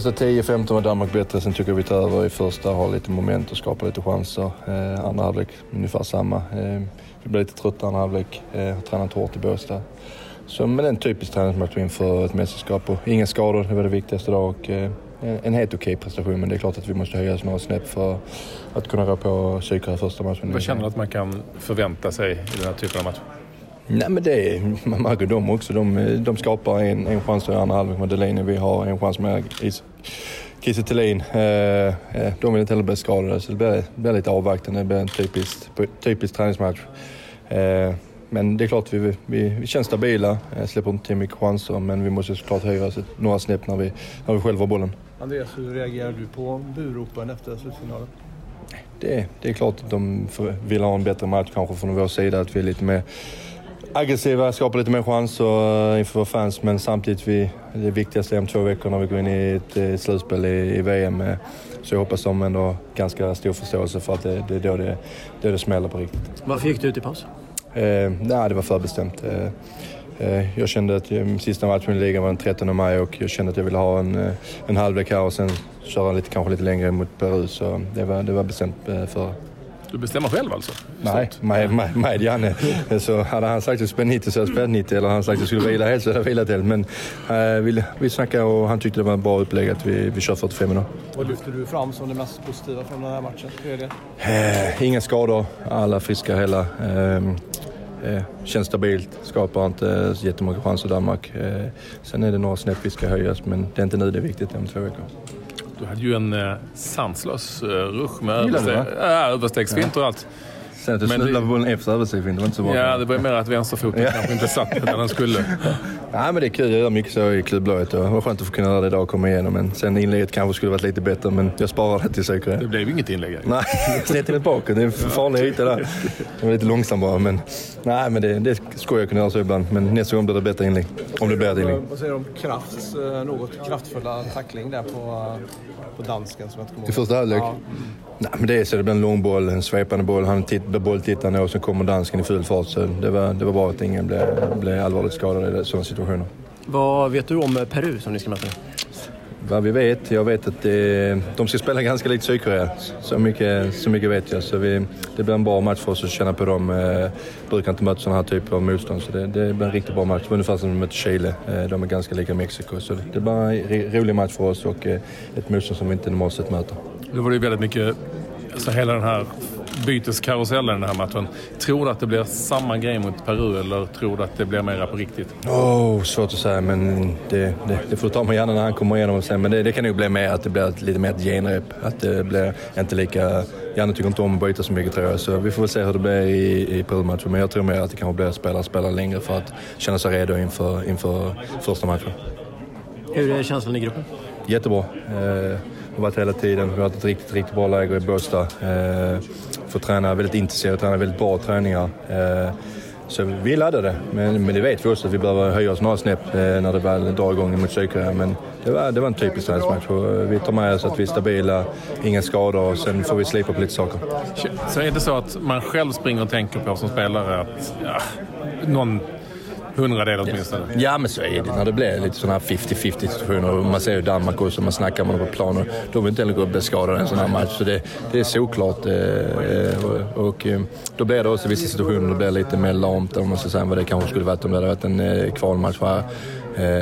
första 10-15 var Danmark bättre. Sen tycker jag vi tar över i första, har lite moment och skapar lite chanser. Eh, andra halvlek ungefär samma. Eh, vi blev lite trötta andra halvlek. Eh, har tränat hårt i Båstad. Så, men en typisk träningsmatch inför ett mästerskap. Och inga skador, det var det viktigaste idag. Och, eh, en helt okej okay prestation, men det är klart att vi måste höja oss några snäpp för att kunna rå på psyket första matchen. Vad känner du att man kan förvänta sig i den här typen av match? Nej men det är, man märker dem också. De, de skapar en, en chans i andra halvlek med Delaney. Vi har en chans med Kiese Thelin. Eh, eh, de vill inte heller bli skadade så det blir, blir lite avvaktande. Det blir en typisk, typisk träningsmatch. Eh, men det är klart, vi, vi, vi känns stabila, släpper inte till mycket chanser men vi måste såklart höja oss några snäpp när vi, när vi själva har bollen. Andreas, hur reagerar du på buropen efter slutsignalen? Det, det är klart att de vill ha en bättre match kanske från vår sida, att vi är lite mer aggressiva, skapar lite mer chanser inför våra fans. Men samtidigt, vi, det viktigaste är om två veckor när vi går in i ett, ett slutspel i, i, VM. Så jag hoppas de ändå har ganska stor förståelse för att det, det är då det, det, det smäller på riktigt. Varför gick du ut i paus? Eh, nej, det var förbestämt. Eh, eh, jag kände att sista matchen i ligan var den 13 maj och jag kände att jag ville ha en, eh, en halvlek här och sen köra lite, kanske lite längre mot Peru. Så det var, det var bestämt eh, för du bestämmer själv alltså? Nej, med, med, med Janne. Så hade han sagt att jag spela 90 så hade jag spelat 90. Eller han sagt att jag skulle vila helt så hade jag vilat helt. Men äh, vi, vi snackade och han tyckte det var en bra upplägg att vi, vi kör 45 minuter. Vad lyfter du fram som det mest positiva från den här matchen? Hur är det? Äh, inga skador, alla friska hela. Äh, Eh, känns stabilt, skapar inte så jättemånga chanser Danmark. Eh, sen är det några snäpp vi ska höjas men det är inte nu det är viktigt, det är om två veckor. Du hade ju en eh, sanslös eh, rush med äh, överstegsfint och allt. Sen att du snubblade på bollen efter överstegsfinten var inte så bra. Ja, det var mer att vänsterfoten kanske inte satt där den skulle. Nej, men det är kul. Jag gör mycket så i klubblaget. Det var skönt att få kunna göra det idag och komma igenom. Men sen inlägget kanske skulle varit lite bättre, men jag sparar det till säkerhet. Det blev inget inlägg. Nej, snett till bakåt. Det är en farlig yta där. Det var lite långsam bara, men nej, men det, det ska jag kunna göra så ibland. Men nästa gång blir det bättre inlägg. Om det blir ett inlägg. Vad säger du om Krafts eh, något kraftfulla tackling där på, på dansken? Som jag I första halvlek? Ja. Nej, men det är så. Det blir en lång boll, en svepande boll. Han blir bolltittande och så kommer dansken i full fart. Så det var, det var bra att ingen blev, blev allvarligt skadad i sådana situationer. Vad vet du om Peru som ni ska möta? Vad vi vet? Jag vet att det, de ska spela ganska likt Sydkorea. Så mycket, så mycket vet jag. Så vi, det blir en bra match för oss att känna på dem. Eh, brukar inte möta sådana här typer av motstånd. Så det, det blir en riktigt bra match. Ungefär som vi mötte Chile. Eh, de är ganska lika Mexiko. Så det, det blir en rolig match för oss och eh, ett motstånd som vi inte normalt sett möter. Nu var det väldigt mycket alltså hela den här byteskarusellen den här matchen. Tror du att det blir samma grej mot Peru eller tror du att det blir mera på riktigt? Oh, svårt att säga, men det, det, det får ta med gärna när han kommer igenom sen. Men det, det kan nog bli mer att det blir lite mer ett genrep. Att det blir inte lika... Janne tycker inte om att byta så mycket tror jag, så vi får väl se hur det blir i, i Peru-matchen. Men jag tror mer att det kanske blir spelare spela längre för att känna sig redo inför, inför första matchen. Hur är känslan i gruppen? Jättebra. Eh, har varit hela tiden. Vi har haft ett riktigt, riktigt bra läger i Båstad. Eh, får träna väldigt intensivt, träna väldigt bra träningar. Eh, så vi är laddade, men, men det vet vi också att vi behöver höja oss några snäpp eh, när det väl drar igång mot Sydkorea. Men det var, det var en typisk träningsmatch. Eh, vi tar med oss att vi är stabila, inga skador och sen får vi slipa på lite saker. Så är det så att man själv springer och tänker på som spelare att ja, någon hundradel åtminstone. Ja, men så är det när det blir lite sådana här 50-50 situationer. Man ser ju Danmark också, man snackar med dem på planen. De vill inte heller gå och bli skadade i en sån här match. Så det, det är såklart. Eh, eh och, och, eh, då blir det också vissa situationer det blir lite mer lamt, om man ska säga vad det kanske skulle varit om det hade varit en eh, kvalmatch. Här.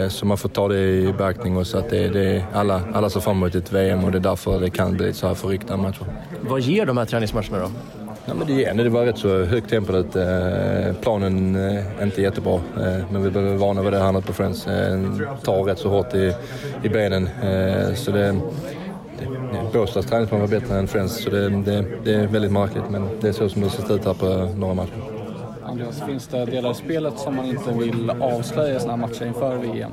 Så man får ta det i beaktning och så att det, det, alla, alla ser fram emot ett VM och det är därför det kan bli så här förryckta matcher. Vad ger de här träningsmatcherna då? Ja, men det, igen, det var rätt så högt tempo. Eh, planen eh, inte jättebra, eh, men vi blev vana vid det här på Friends. Eh, tar rätt så hårt i, i benen. Eh, så det, det, Båstads träningsplan var bättre än Friends, så det, det, det, är väldigt märkligt. Men det är så som det sett ut här på några matcher. Andreas, finns det delar i spelet som man inte vill avslöja i sådana matcher inför VM?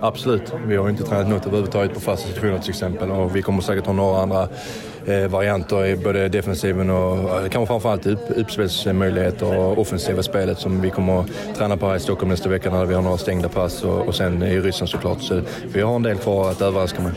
Absolut. Vi har inte tränat något överhuvudtaget på fasta situationer till exempel och vi kommer säkert ha några andra varianter i både defensiven och kanske framförallt upp, uppspelsmöjligheter och offensiva spelet som vi kommer att träna på här i Stockholm nästa vecka när vi har några stängda pass och, och sen i Ryssland såklart. Så vi har en del kvar att överraska med.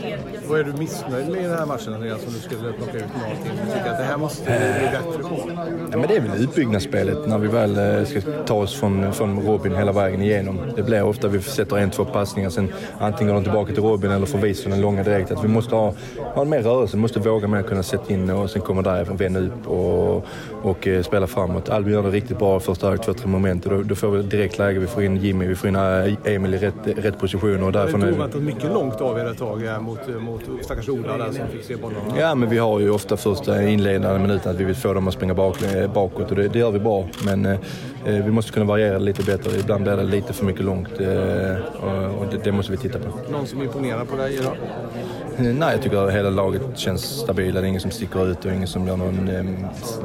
Vad är du missnöjd med i den här matchen Andreas, om du skulle plocka ut någonting? Du tycker att det här måste vi bli bättre på? Ja, men det är väl utbyggnadsspelet när vi väl eh, ska ta oss från, från Robin hela vägen igenom. Det blir ofta vi sätter en, två passningar, sen antingen går de tillbaka till Robin eller får visa den långa direkt. Att vi måste ha, ha mer rörelse, måste våga mer kunna sätta in och sen komma därifrån, vända upp och, och eh, spela framåt. Albin gör det riktigt bra första halvlek, två, tre moment. Och då, då får vi direkt läge, vi får in Jimmy, vi får in eh, Emil i rätt, rätt position. Och Det därifrån är är det- oväntat mycket långt av er ett tag eh, mot, mot stackars Ola där som fick se bollarna. Ja, men vi har ju ofta första inledande minuten att vi vill få dem att springa bak, bakåt och det, det gör vi bra. Men eh, vi måste kunna variera lite bättre. Ibland blir det lite för mycket långt eh, och, och det, det måste vi titta på. Någon som imponerar på dig idag? Nej, jag tycker att hela laget känns stabila. Det är ingen som sticker ut och ingen som gör någon eh,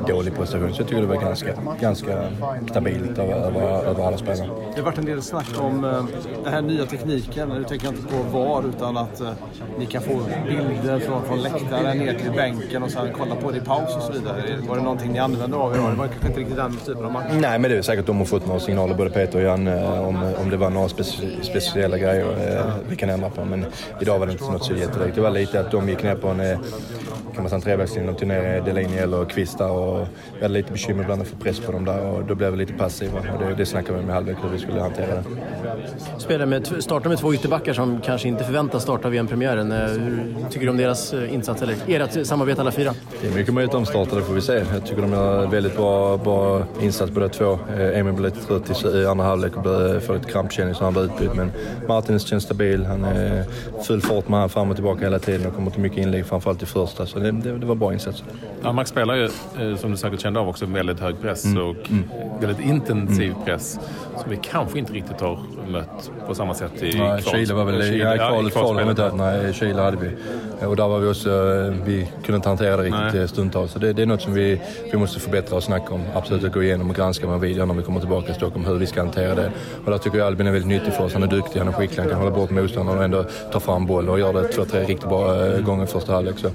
dålig prestation. Så jag tycker det var ganska, ganska stabilt över, över, över alla spelare. Det har varit en del snack om eh, den här nya tekniken. Nu tänker jag inte på VAR utan att eh, ni kan få bilder från, från läktaren ner till bänken och sen kolla på det i paus och så vidare. Var det någonting ni använde av er? Det var kanske inte riktigt den typen av match. Nej, men det är säkert de har fått några signaler, både Peter och Janne, eh, om, om det var några speci- speciella grejer vi kan ändra på. Men idag var det inte något så jättedirekt. Det var lite att de gick ner på en, kan man säga, en trevägslinje och tog ner Delaney eller Kvista och vi hade lite bekymmer ibland att få press på dem där och då blev vi lite passiva. Och det, det snackade vi med halvlek hur vi skulle hantera det. Spelar med, startar med två ytterbackar som kanske inte förväntas starta VM-premiären. Eh, Hur tycker du om deras eh, insats, eller ert samarbete alla fyra? Det är mycket möjligt de det får vi se. Jag tycker de gör väldigt bra, bra insats båda två. Eh, Emil blev lite trött i- i andra halvlek och blev- får lite krampkänning så han blev utbytt. Men Martins känns stabil. Han är full fart med han fram och tillbaka hela tiden och kommer till mycket inlägg, framförallt i första. Så det, det, det var bra insatser. Danmark spelar ju, eh, som du säkert kände av också, väldigt hög press och väldigt intensiv press. Som vi kanske inte riktigt har mött på samma sätt i kvals- Chile var väl... Chile, Ja, ja, kvalet har vi inte. Nej, Chile hade vi. Och där var vi också... eh, Vi kunde inte hantera det riktigt Nej. eh, stundtals. Så det, det är något som vi, vi måste förbättra och snacka om. Absolut att gå igenom och granska med video när vi kommer tillbaka till Stockholm, hur vi ska hantera det. Och där tycker jag Albin är väldigt nyttig för oss. Han är duktig, han är skicklig, han kan hålla bort motståndaren och ändå ta fram boll och göra det två, tre riktigt bra eh, gånger i första halvlek. Så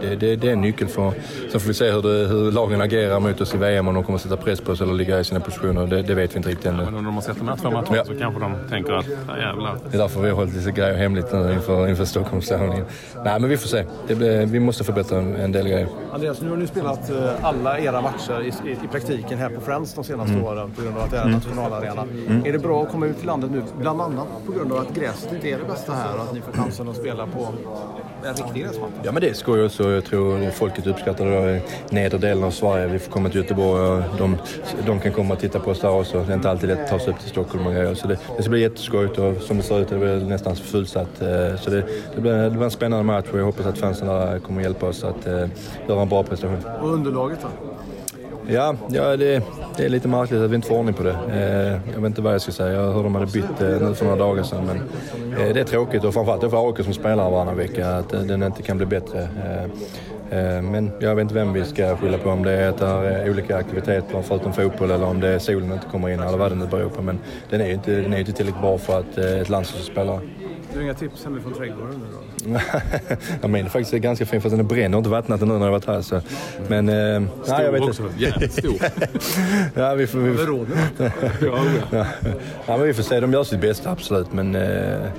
det, det, det är en nyckel för... Sen får vi se hur, det, hur lagen agerar mot oss i VM, om de kommer att sätta press på oss eller ligga i sina positioner. Det, det vet vi inte riktigt ännu. Men om de har sett de här två matcherna Ja. så kanske de tänker att ja, jävlar. Det är därför vi har hållit lite grejer hemligt nu inför, inför. Nej, men vi får se. Blir, vi måste förbättra en, del grejer. Andreas, nu har ni spelat eh, alla era matcher i, i, i praktiken här på Friends de senaste åren på grund av att det är en nationalarena. Är det bra att komma ut till landet nu, bland annat på grund av att gräset inte är det bästa här och att ni får chansen att spela på en riktig gräsmatta? Ja, men det är skoj också. Jag tror folket uppskattar det. i Nedre delen av Sverige. Vi får komma till Göteborg och de, de kan komma och titta på oss där också. Det är inte alltid lätt att ta sig upp till Stockholm och grejer. Så det, det ska bli jätteskojigt och som det ser ut det väl nästan fullsatt. Eh, Så det, det, blir, det blir en spännande match jag hoppas att fansen kommer hjälpa oss att eh, göra en bra prestation. Och underlaget då? Ja, ja det, det är lite märkligt att vi inte får ordning på det. Eh, jag vet inte vad jag ska säga. Jag hörde de hade bytt eh, nu för några dagar sedan. Men eh, det är tråkigt och framförallt för AIK som spelar varannan vecka att eh, den inte kan bli bättre. Eh, eh, men jag vet inte vem vi ska skylla på. Om det är att det är olika aktiviteter förutom fotboll eller om det är solen inte kommer in eller vad det nu beror på. Men den är ju inte, den är inte tillräckligt bra för att ett landslagsspelare Du har inga tips hemifrån trädgården nu då? ja, min är faktiskt ganska fin fast den bränner inte vattnat den nu när jag varit här. Så. Men eh, nej, jag vet också. Jävligt stor. Ja, vi får, vi, råden? Ja, ja, men vi får se. De gör sitt bästa, absolut. Men eh,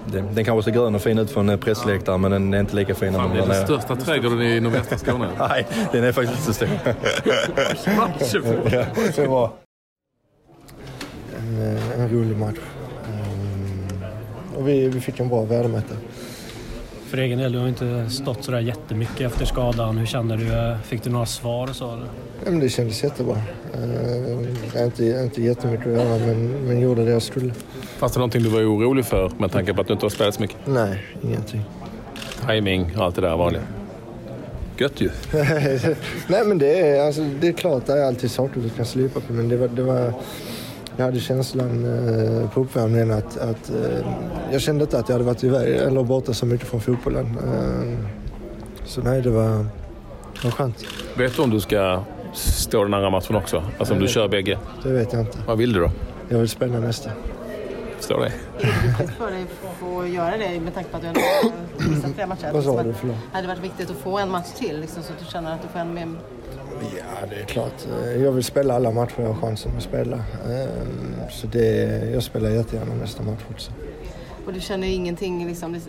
det, den kanske ser grön och fin ut från eh, pressläktaren, men den är inte lika fin när Fan, man det är den nere. största trädgården i nordvästra Skåne. Nej, den är faktiskt inte så stor. Ja, det var. en, eh, en rolig match. Och vi, vi fick en bra värdemätare. För egen del, du har inte stått sådär jättemycket efter skadan. Hur känner du? Fick du några svar och så? eller? Ja, men det kändes jättebra. Ehm, jag inte, inte jättemycket att göra men, men gjorde det jag skulle. Fanns det någonting du var orolig för med tanke på att du inte har spelat så mycket? Nej, ingenting. Timing och allt det där vanliga. Gött ju. Nej men det är, alltså, det är klart, det är alltid saker du kan slipa på men det var, det var jag hade känslan eh, på uppvärmningen att, att eh, jag kände inte att jag hade varit iväg eller borta så mycket från fotbollen. Eh, så nej, det var, det var skönt. Vet du om du ska stå den andra matchen också? Alltså om du kör bägge? Det vet jag inte. Vad vill du då? Jag vill spela nästa. Står det? viktigt för dig att få göra det med tanke på att du ändå har missat flera matcher? Vad sa du? Det Förlåt. hade varit viktigt att få en match till liksom, så att du känner att du får en med... Ja, det är klart. Eh, Jag vill spela alla matcher jag har chansen att spela. Eh, Så det, jag spelar jättegärna nästa match också. Och du känner ingenting liksom, i,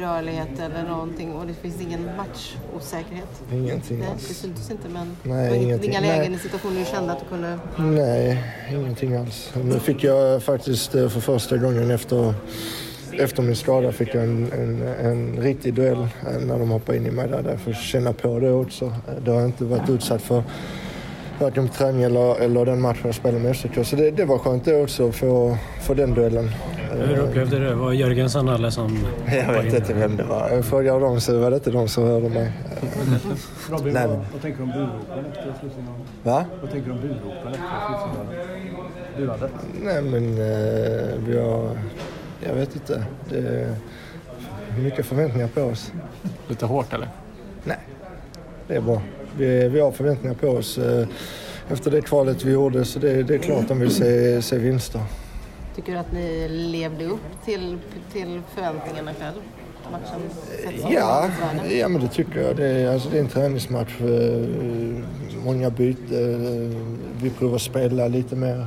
rörlighet eller någonting och det finns ingen matchosäkerhet? Ingenting Nej, alls. det syntes inte men Nej, det var inga lägen i situationer du kände att du kunde... Nej, ingenting alls. Nu fick jag faktiskt eh, för första gången efter, efter min skada fick jag en, en, en riktig duell eh, när de hoppade in i mig där. Där jag får känna på det också. Eh, Det har jag inte varit utsatt för varken på träning eller, eller den matchen jag spelade med SOK. Så det, det var skönt det också få, få den duellen. Hur upplevde du det? Var Jörgensen eller som... Jag vet inte vem det var. Jag frågade dem så var det inte de som hörde mig. Robin, Nej, vad, tänker du om burropen efter slutsignalen? Va? Vad tänker du om burropen efter slutsignalen? Buade? Nej men eh, vi har... Jag vet inte. Det är mycket förväntningar på oss. Lite hårt eller? Nej, det är bra. Vi, vi har förväntningar på oss eh, efter det kvalet vi gjorde så det, det är klart de vill se, se vinster. Tycker du att ni levde upp till, till förväntningarna ikväll? Matchen Ja, ja men det tycker jag. Det är, alltså, det är en träningsmatch. eh, Många byten. eh, Vi provar spela lite mer.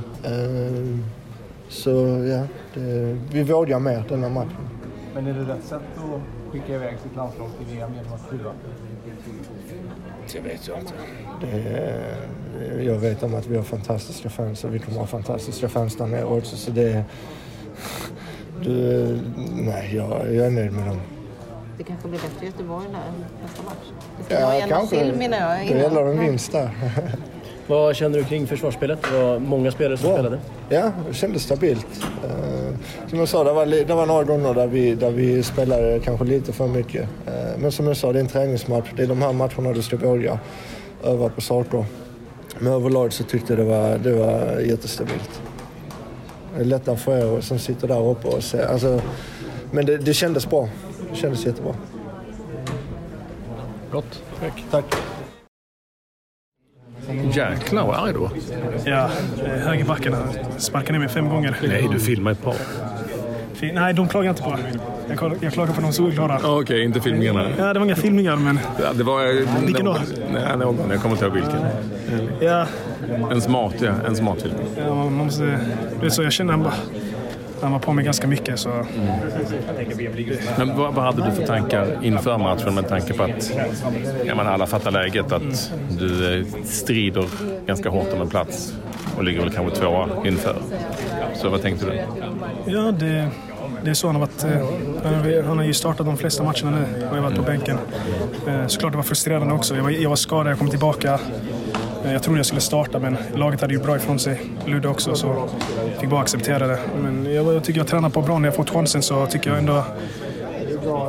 Så ja, det, vi vågar mer den här matchen. Men är det rätt sätt att skicka iväg sitt landslag till VM genom att sjua? Det vet jag inte. Det jag vet om att vi har fantastiska fans och vi kommer ha fantastiska fans där nere också. Så det, du, nej, jag, jag är nöjd med dem. Det kanske blir bättre i Göteborg där nästa match. Det ska Ja, vara en kanske. till menar jag. Det gäller en vinst där. Vad känner du kring försvarsspelet? Det var många spelare som Bra. spelade. Ja, det kändes stabilt. Eh, som jag sa, det var, det var några gånger där vi, där vi spelade kanske lite för mycket. Eh, men som jag sa, det är en träningsmatch. Det är de här matcherna du ska våga öva på saker. Men överlag så tyckte jag det var, det var jättestabilt. Det är lättare för er som sitter där uppe och ser. Alltså, men det, det kändes bra. Det kändes jättebra. Gott. Tack. Tack. Jäklar vad arg du var. Ja, högerbackarna sparkade ner mig fem gånger. Nej, du filmar ett par. Nej, de klagar jag inte på. Jag, klag- jag klagar på de solklara. Okej, inte filmningarna. Ja, det var inga filmningar, men Ja, det var... Vilken då? Nej, någon. Jag kommer inte ihåg vilken. ja, En smart, ja. En smart film. ja man måste... Du vet så, jag känner han bara... Han var på mig ganska mycket, så... Men vad, vad hade du för tankar inför matchen med tanke på att ja, men alla fattar läget att du eh, strider ganska hårt om en plats och ligger väl kanske tvåa inför. Så vad tänkte du? Ja, det, det är så han har varit. eh, Han har, han har ju startat de flesta matcherna nu och jag har varit på bänken. Eh, Såklart det var frustrerande också. Jag var, jag var skadad, jag kom tillbaka. Eh, jag trodde jag skulle starta, men laget hade ju bra ifrån sig. Ludde också, så jag fick bara acceptera det. Men jag, jag tycker jag tränar på bra. När jag fått chansen så tycker jag ändå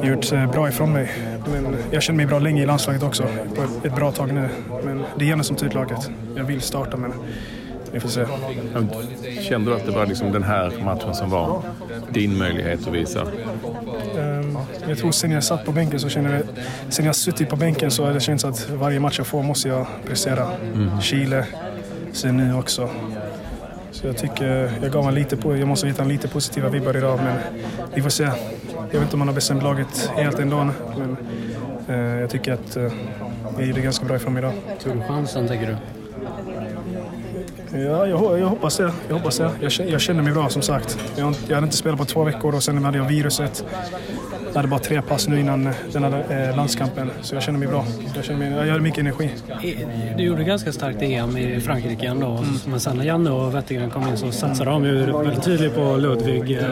gjort eh, bra ifrån mig. Men jag känner mig bra länge i landslaget också. På ett, bra tag nu. Men det är Janne som tydligt laget. Jag vill starta, men vi får se. Kände du att det var liksom den här matchen som var din möjlighet att visa? Ehm, Jag tror sen jag satt på bänken så känner jag, sen jag suttit på bänken så har det känts att varje match jag får måste jag prestera. Chile, sen nu också. Så jag tycker jag gav han lite på, jag måste hitta en lite positiva vibbar idag men vi får se. Jag vet inte om man har bestämt laget helt ändå men eh, jag tycker att eh, vi gjorde ganska bra ifrån idag. Tog du chansen, tänker du? Ja, jag, jag hoppas det. Jag, hoppas det. Jag, jag känner mig bra som sagt. Jag, jag hade inte spelat på två veckor och sen hade jag viruset. Jag hade bara tre pass nu innan den här eh, landskampen. Så jag känner mig bra. Jag, känner mig, jag har mycket energi. Du gjorde ganska starkt EM i Frankrike ändå. Men sen när Janne och Wettergren kom in så satsade de ju väldigt tydligt på Ludvig. Eh,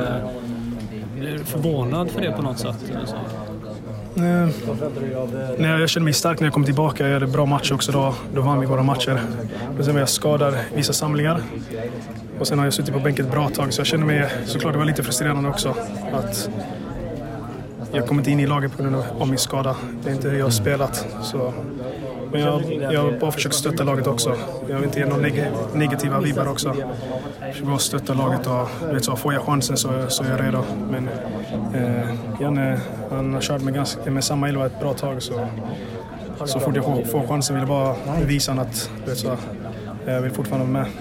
Blir förvånad för det på något sätt? eller Eh, nej, jag kände mig stark när jag kom tillbaka. Jag hade bra matcher också då. Då vann vi våra matcher. Men sen var jag skadad vissa samlingar. Och sen har jag suttit på bänken ett bra tag. Så jag känner mig såklart det var lite frustrerande också. Att jag kom inte in i laget på grund av av min skada. Det är inte det jag har spelat. Så. Men jag, jag har bara försökt stötta laget också. Jag vill inte ge några neg negativa vibbar också. Jag försöker bara stötta laget och vet så, får jag chansen så, så är jag redo. Men eh, Janne, han har kört med, ganska, med samma elva ett bra tag så så fort jag får, får chansen vill jag bara visa honom att vet så, jag vill fortfarande vara med.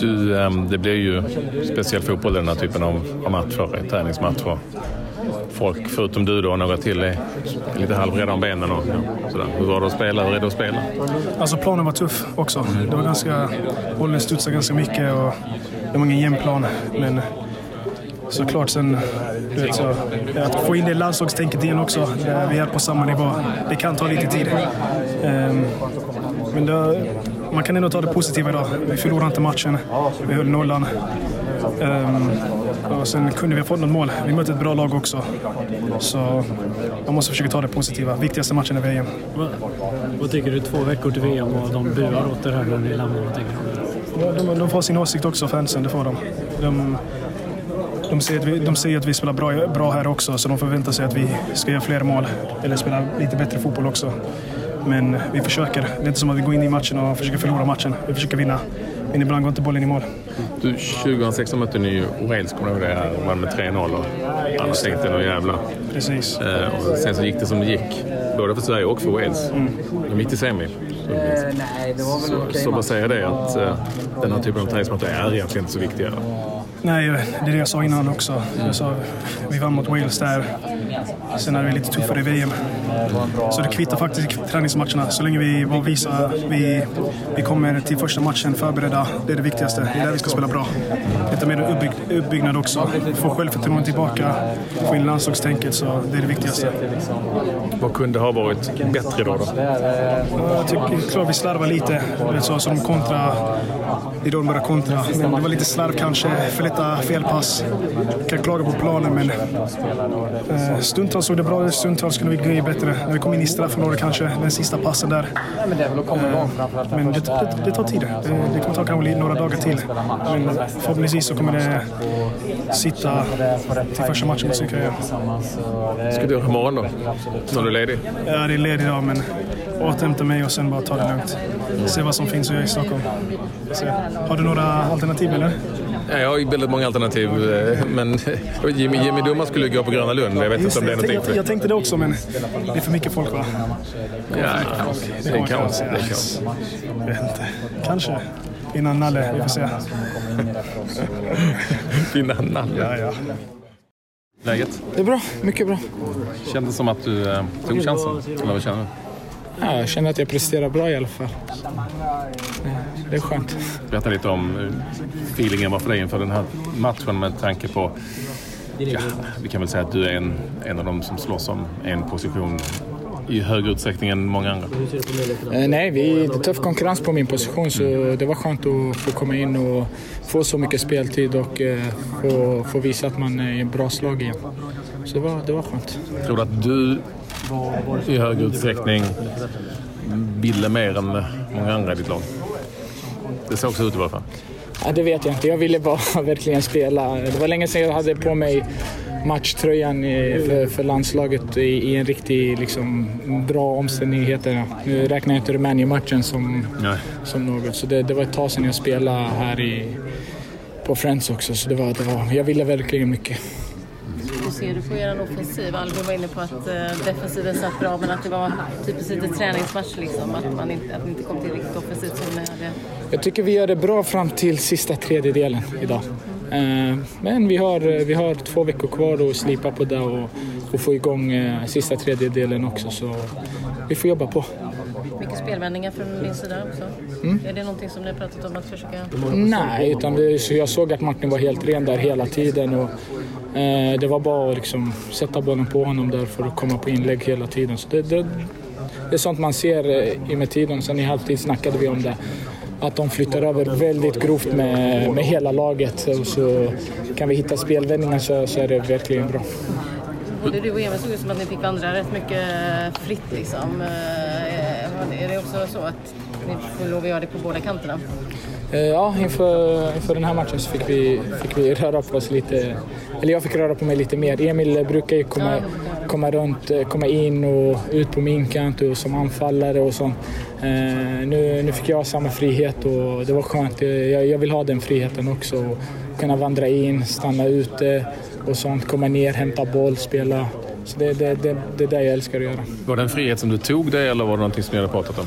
Du, ehm, det blir ju speciell fotboll den här typen av, av matcher, träningsmatcher. Folk, förutom du då och några till, är lite halvrädda om benen och ja, sådär. Hur var det att spela? Hur är det att spela? Alltså planen var tuff också. Det var ganska, bollen studsade ganska mycket och det var ingen jämn plan. Men såklart sen, du vet, så, att få in det landslagstänket igen också. Vi är på samma nivå. Det kan ta lite tid. Ehm, men det, man kan ändå ta det positiva idag. Vi förlorade inte matchen. Vi höll nollan. Um, och sen kunde vi ha fått något mål. Vi mötte ett bra lag också. Så man måste försöka ta det positiva. Viktigaste matchen är VM. Vad, vad tycker du två veckor till VM och de buar åt er här när ni lämnar? Vad tycker du? De, de får sin åsikt också, fansen. Det får de. de de säger, att vi, de säger att vi spelar bra, bra här också, så de förväntar sig att vi ska göra fler mål. Eller spela lite bättre fotboll också. Men vi försöker. Det är inte som att vi går in i matchen och försöker förlora matchen. Vi försöker vinna. Men ibland går inte bollen i mål. Du, 2016 mötte ni Wales, kommer du ihåg det? Här, vann med 3-0 och alla tänkte nu jävlar. Precis. Eh, och sen så gick det som det gick. Både för Sverige och för Wales. Mm. De gick till semi. Så, så, så vad säger det att eh, den här typen av träningsmatcher är egentligen inte så viktiga? Nej, det är det jag sa innan också. Jag sa, vi vann mot Wales där. Sen är det lite tuffare i VM. Så det kvittar faktiskt i träningsmatcherna. Så länge vi bara visar vi, vi kommer till första matchen förberedda. Det är det viktigaste. Det är där vi ska spela bra. Lite mer uppbygg, uppbyggnad också. Få självförtroende tillbaka. Få in landslagstänket. Så det är det viktigaste. Vad kunde ha varit bättre då? då? Jag tycker klart vi slarvar lite. Så, så de kontra. Det är då de börjar kontra. Men det var lite slarv kanske. För lätta felpass. Kan klaga på planen men eh, stundtals såg det bra ut, stundtals kunde vi greja bättre. När vi kom in i straffområdet kanske, den sista passen där. Eh, men det, det, det tar tid. Det, det kommer ta kanske några dagar till. Men förhoppningsvis så kommer det sitta till första matchen mot Sydkorea. Ska du göra imorgon då? När du är ledig? Ja, det är ledig idag men återhämta mig och sen bara ta det lugnt. Se vad som finns att göra i Stockholm. Så, har du några alternativ eller? Jag har väldigt många alternativ, eh, men Jimmy, Jimmy Dumma skulle gå på Gröna Lund. Jag vet inte om det är någonting jag, jag tänkte det också, men det är för mycket folk va? Ja, det är kaos. Det är kaos. Jag vet inte. Kanske. Innan Nalle, vi får se. Innan Nalle? Ja, ja. Läget? Det är bra, mycket bra. Kändes som att du eh, tog chansen, eller vad känner du? Ja, jag känner att jag presterar bra i alla fall. Det är skönt. Berätta lite om eh, feelingen var för dig inför den här matchen med tanke på Ja, vi kan väl säga att du är en, en av dem som slåss om en position i högre utsträckning än många andra? Eh, nej, vi, det är tuff konkurrens på min position så det var skönt att få komma in och få så mycket speltid och eh, få, få visa att man är i ett bra slag igen. Så det var, det var skönt. Tror du att du i hög utsträckning ville mer än många andra i ditt lag? Det ser också ut i alla fall. Ja, det vet jag inte. Jag ville bara verkligen spela. Det var länge sedan jag hade på mig matchtröjan för, för landslaget i, i, en riktigt liksom, bra omständigheter. Nu räknar jag inte Rumänien-matchen som, som något, så det, det, var ett tag sedan jag spelade här i, på Friends också. Så det var, det var, jag ville verkligen mycket hur ser du på er offensiv? Albin var inne på att eh, defensiven satt bra men att det var typiskt lite träningsmatch liksom. Att man inte, att ni inte kom till riktigt offensivt som ni hade. Jag tycker vi gör det bra fram till sista tredjedelen idag. Eh, men vi har, vi har två veckor kvar att slipa på det och, och få igång eh, sista tredjedelen också. Så vi får jobba på. Mycket spelvändningar från din sida också. Mm. Är det någonting som ni har pratat om att försöka... Nej, utan det, jag såg att Martin var helt ren där hela tiden. Och, eh, det var bara att liksom, sätta bollen på honom där för att komma på inlägg hela tiden. Så det, det, det är sånt man ser eh, i med tiden. Sen i halvtid snackade vi om det. Att de flyttar över väldigt grovt med, med hela laget. Och så kan vi hitta spelvändningar så, så är det verkligen bra. Både du och Emil såg ut som att ni fick vandra rätt mycket fritt liksom. Eh, är det också så att ni får lov att göra det på båda kanterna? Eh, ja, inför, inför den här matchen så fick vi, fick vi röra på oss lite. Eller jag fick röra på mig lite mer. Emil brukar ju komma, komma runt, eh, komma in och ut på min kant och som anfallare och sånt. Eh, nu, nu fick jag samma frihet och det var skönt. Eh, jag, jag vill ha den friheten också. Och kunna vandra in, stanna ute och sånt. Komma ner, hämta boll, spela. Så det, det, det, det är det jag älskar att göra. Var det en frihet som du tog dig eller var det någonting som ni hade pratat om?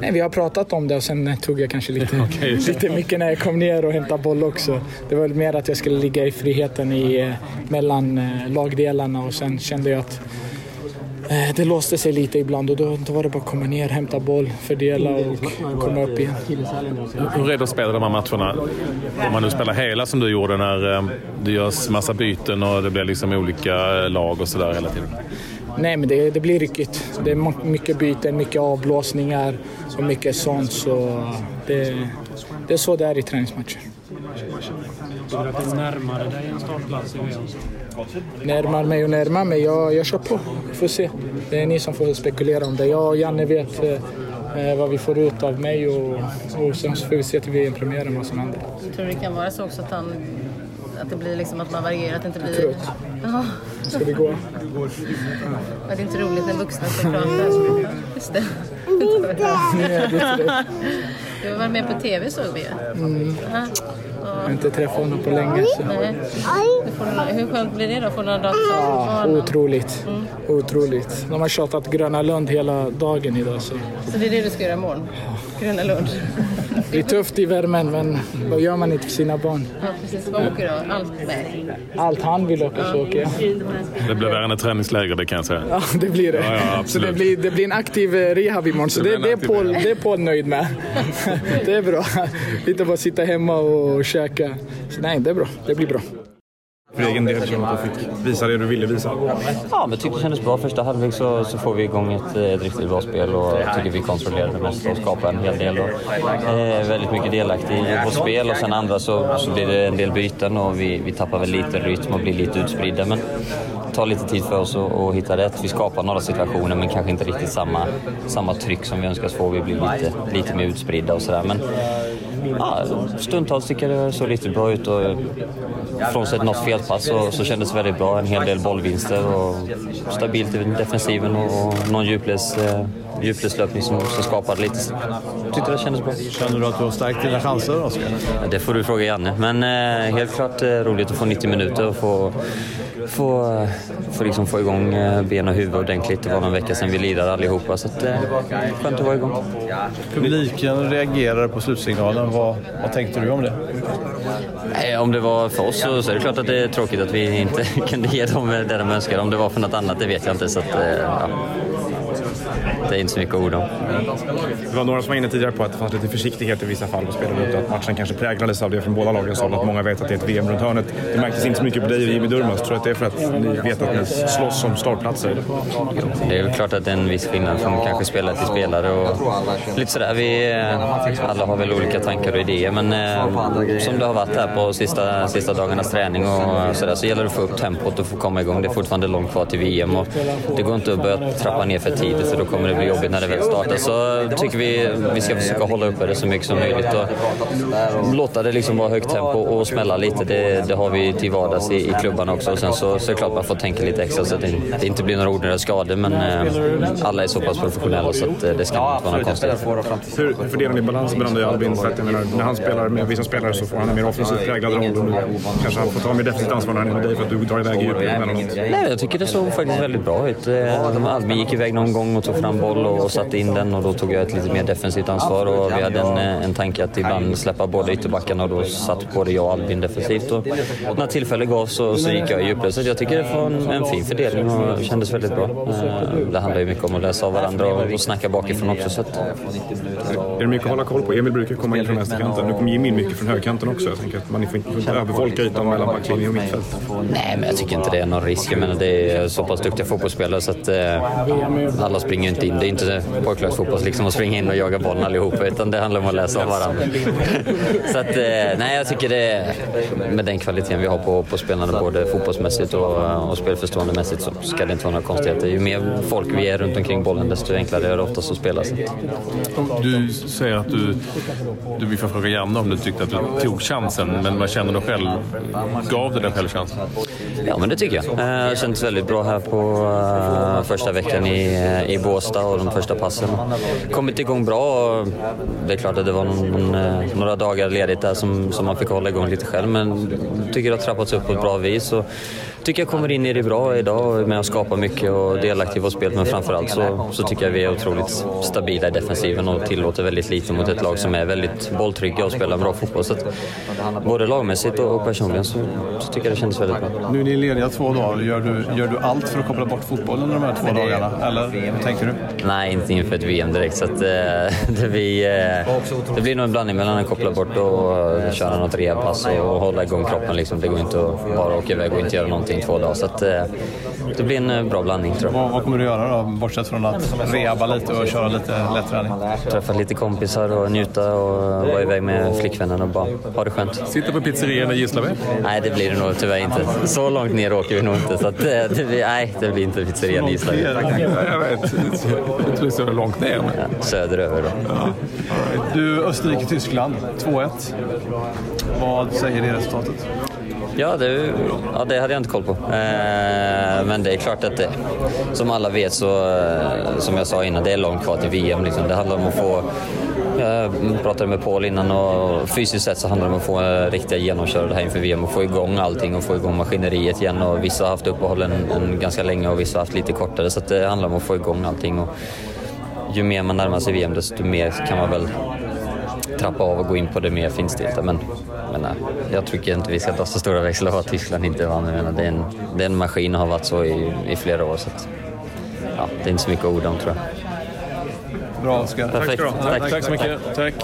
Nej, vi har pratat om det och sen tog jag kanske lite, okay. lite mycket när jag kom ner och hämtade boll också. Det var mer att jag skulle ligga i friheten i, mellan lagdelarna och sen kände jag att eh, det låste sig lite ibland och då, då var det bara att komma ner, hämta boll, fördela och komma upp igen. Hur är det att spela de här matcherna? Om man nu spelar hela som du gjorde när eh, det görs massa byten och det blir liksom olika lag och sådär hela tiden. Nej, men det, det blir ryckigt. Det är mycket byten, mycket avblåsningar och mycket sånt. Så det, det är så det är i träningsmatcher. Du att det är närmare dig en startplats i VM? Närmar mig och närmar mig. Jag, jag kör på. Vi får se. Det är ni som får spekulera om det. Jag och Janne vet eh, vad vi får ut av mig och, och sen får vi se till VM-premiären vad som händer. Jag tror det kan vara så också att, han, att det blir liksom att man varierar, att det inte blir... Trött. Ja. Ska vi gå? Ja, det är inte roligt när vuxna ska prata. Just det. Du var med på TV såg vi ju. Mm. Ja. Jag har inte träffat honom på länge. Så. Nej. Du får, hur skönt blir det då? Får några dagar Ja, otroligt. Otroligt. De har tjatat Gröna Lund hela dagen idag. Så. Så det är det du ska göra imorgon? Gröna Lund? Det är tufft i värmen, men vad gör man inte för sina barn? Ja, precis. Vad åker du? Allt med? Allt han vill åka så åker jag. Det blir värre än ett träningsläger, det kan jag säga. Ja, det blir det. Ja, ja, så det blir, det blir en aktiv eh, rehab imorgon. Så Det det, är Paul, det är Paul nöjd med. Det är bra. Inte bara sitta hemma och käka. Så nej, det är bra. Det blir bra. För egen del, så att du fick visa det du ville visa? Ja, men tyckte det kändes bra. Första halvlek så, så får vi igång ett, eh, ett riktigt bra spel och jag tycker vi kontrollerade det mesta och skapade en hel del. Och, eh, väldigt mycket delaktig i vårt spel och sen andra så, så blir det en del byten och vi, vi tappar väl lite rytm och blir lite utspridda. Men det tar lite tid för oss att, att hitta rätt. Vi skapar några situationer men kanske inte riktigt samma, samma tryck som vi önskar få. Vi blir lite, lite mer utspridda och sådär. Men ja, stundtals tycker jag det såg riktigt bra ut. Och, Frånsett något felpass så, så kändes det väldigt bra. En hel del bollvinster och stabilt i defensiven och, och någon djupleds, eh, djupledslöpning som, som skapade lite. Tyckte det kändes bra. Känner du att du har stärkt dina chanser, Oskar? Ja, Det får du fråga Janne. Men eh, helt klart eh, roligt att få 90 minuter och få, få, få, liksom få igång eh, ben och huvud ordentligt. Det var någon vecka sedan vi lirade allihopa så att, eh, skönt att vara igång. Publiken reagerade på slutsignalen. Vad, vad tänkte du om det? Nej, om det var för oss så, så är det klart att det är tråkigt att vi inte kunde ge dem det de önskade. Om det var för något annat, det vet jag inte. Så att, eh, ja. Det är inte så mycket orda om. Det var några som var inne tidigare på att det fanns lite försiktighet i vissa fall på spelet och att matchen kanske präglades av det från båda lagens håll. Att många vet att det är ett VM runt hörnet. Det märktes inte så mycket på dig och Jimmy Durmaz. Tror du att det är för att ni vet att ni slåss om startplatser? Det är väl klart att det är en viss skillnad från kanske spelare till spelare och lite sådär. Vi eh, alla har väl olika tankar och idéer men eh, som det har varit här på sista, sista dagarnas träning och sådär så gäller det att få upp tempot och få komma igång. Det är fortfarande långt kvar till VM och det går inte att börja trappa ner för tidigt för då kommer det bli jobbigt när det väl startar. Så tycker vi vi ska försöka hålla uppe det så mycket som möjligt och låta det liksom vara högt tempo och smälla lite. Det, det har vi till vardags i, i klubban också och sen så, så är det klart man får tänka lite extra så att det, det inte blir några onödiga skador men eh, alla är så pass professionella så att eh, det ska inte vara några konstigheter. Hur fördelar ni balans mellan dig och Albin? För att menar, när han spelar med vissa spelare så får han en mer offensivt präglad roll och nu kanske han får ta mer defensivt ansvar när han är med dig för att du drar iväg i djupet emellanåt. Nej, jag tycker det såg faktiskt väldigt bra ut. Eh, Albin gick iväg någon gång och tog fram boll och satte in den och då tog jag ett lite mer defensivt ansvar och vi hade en, eh, en tanke att ibland släppa båda ytterbackarna och då satt både jag och Albin defensivt. Och när tillfälle gavs så, så gick jag i djupled. Så jag tycker det var en, en fin fördelning och kändes väldigt bra. Eh, Det handlar ju mycket om att läsa av varandra och, och snacka bakifrån också. Så att, Är det mycket att hålla koll på? Emil brukar komma in från vänsterkanten. Nu kommer Jimmy in mycket från högerkanten också. Jag tänker att man får inte, får inte övervolka ytan mellan backlinje och mittfält. Nej, men jag tycker inte det är någon risk. Jag menar, det är så pass duktiga fotbollsspelare så att eh, alla springer inte in. Det är inte pojklagsfotboll liksom att springa in och jaga bollen allihopa utan det handlar om att läsa av varandra. så att, eh, nej, jag tycker det med den kvaliteten vi har på, på spelarna både fotbollsmässigt och, och spelförståendemässigt så ska det inte vara några konstigheter. Ju mer folk vi är runt omkring bollen desto enklare är det oftast att spela. Så. Du säger att du, du vill fråga Janne om du tyckte att du tog chansen, men vad känner du själv? Gav du dig själv chansen? Ja, men det tycker jag. Eh, det Det känns väldigt bra här på eh, första veckan i, i Båstad och de första passen. Kommit igång bra. och Det är klart att det var någon, eh, några dagar ledigt där som, som man fick hålla igång lite själv men tycker det har trappats upp på ett bra vis. Och, tycker jag kommer in i det bra idag med att skapa mycket och delaktig i vårt spel. Men framförallt så, så tycker jag vi är otroligt stabila i defensiven och tillåter väldigt lite mot ett lag som är väldigt bolltrygga och spelar bra fotboll. Så att, både lagmässigt och, och personligen så, så tycker jag det kändes väldigt bra. Nu är ni lediga två dagar. Gör du, gör du allt för att koppla bort fotbollen de här två dagarna? Eller hur tänker du? Nej, inte inför ett VM direkt. Så att, eh, det, blir, eh, det blir nog en blandning mellan att koppla bort och eh, köra något rehabpass och hålla igång kroppen. Liksom. Det går inte att bara åka iväg och inte göra någonting två dagar. Så att, eh, det blir en eh, bra blandning tror jag. Vad, vad kommer du göra då, bortsett från att rehabba lite och köra lite lätt träning? Träffa lite kompisar och njuta och vara iväg med flickvännen och bara ha det skönt. Sitta på pizzerian i Gislaved? Nej, det blir det nog tyvärr inte. Så långt ner åker vi nog inte. Så att, eh, det blir, nej, det blir inte pizzerian i Gislaved. Jag vet. Jag tror det är långt ner. Ja, söderöver då. Du, Österrike-Tyskland, 2-1. Vad säger det resultatet? Ja det, ja, det hade jag inte koll på. Eh, men det är klart att det, som alla vet så, eh, som jag sa innan, det är långt kvar till VM. Liksom. Det handlar om att få eh, jag pratade med Paul innan och fysiskt sett så handlar det om att få riktiga genomkörare här inför VM och få igång allting och få igång maskineriet igen. Och vissa har haft uppehåll en, en ganska länge och vissa har haft lite kortare så det handlar om att få igång allting. Och ju mer man närmar sig VM desto mer kan man väl trappa av och gå in på det mer finstilta. Men, men nej, jag tycker inte vi ska ta så stora växlar på att Tyskland inte vann. Jag menar, det, är en, det är en maskin och har varit så i, i flera år. Så att, ja, det är inte så mycket orda om tror jag. Bra Oskar. Perfekt. Tack, Tack så mycket. Tack.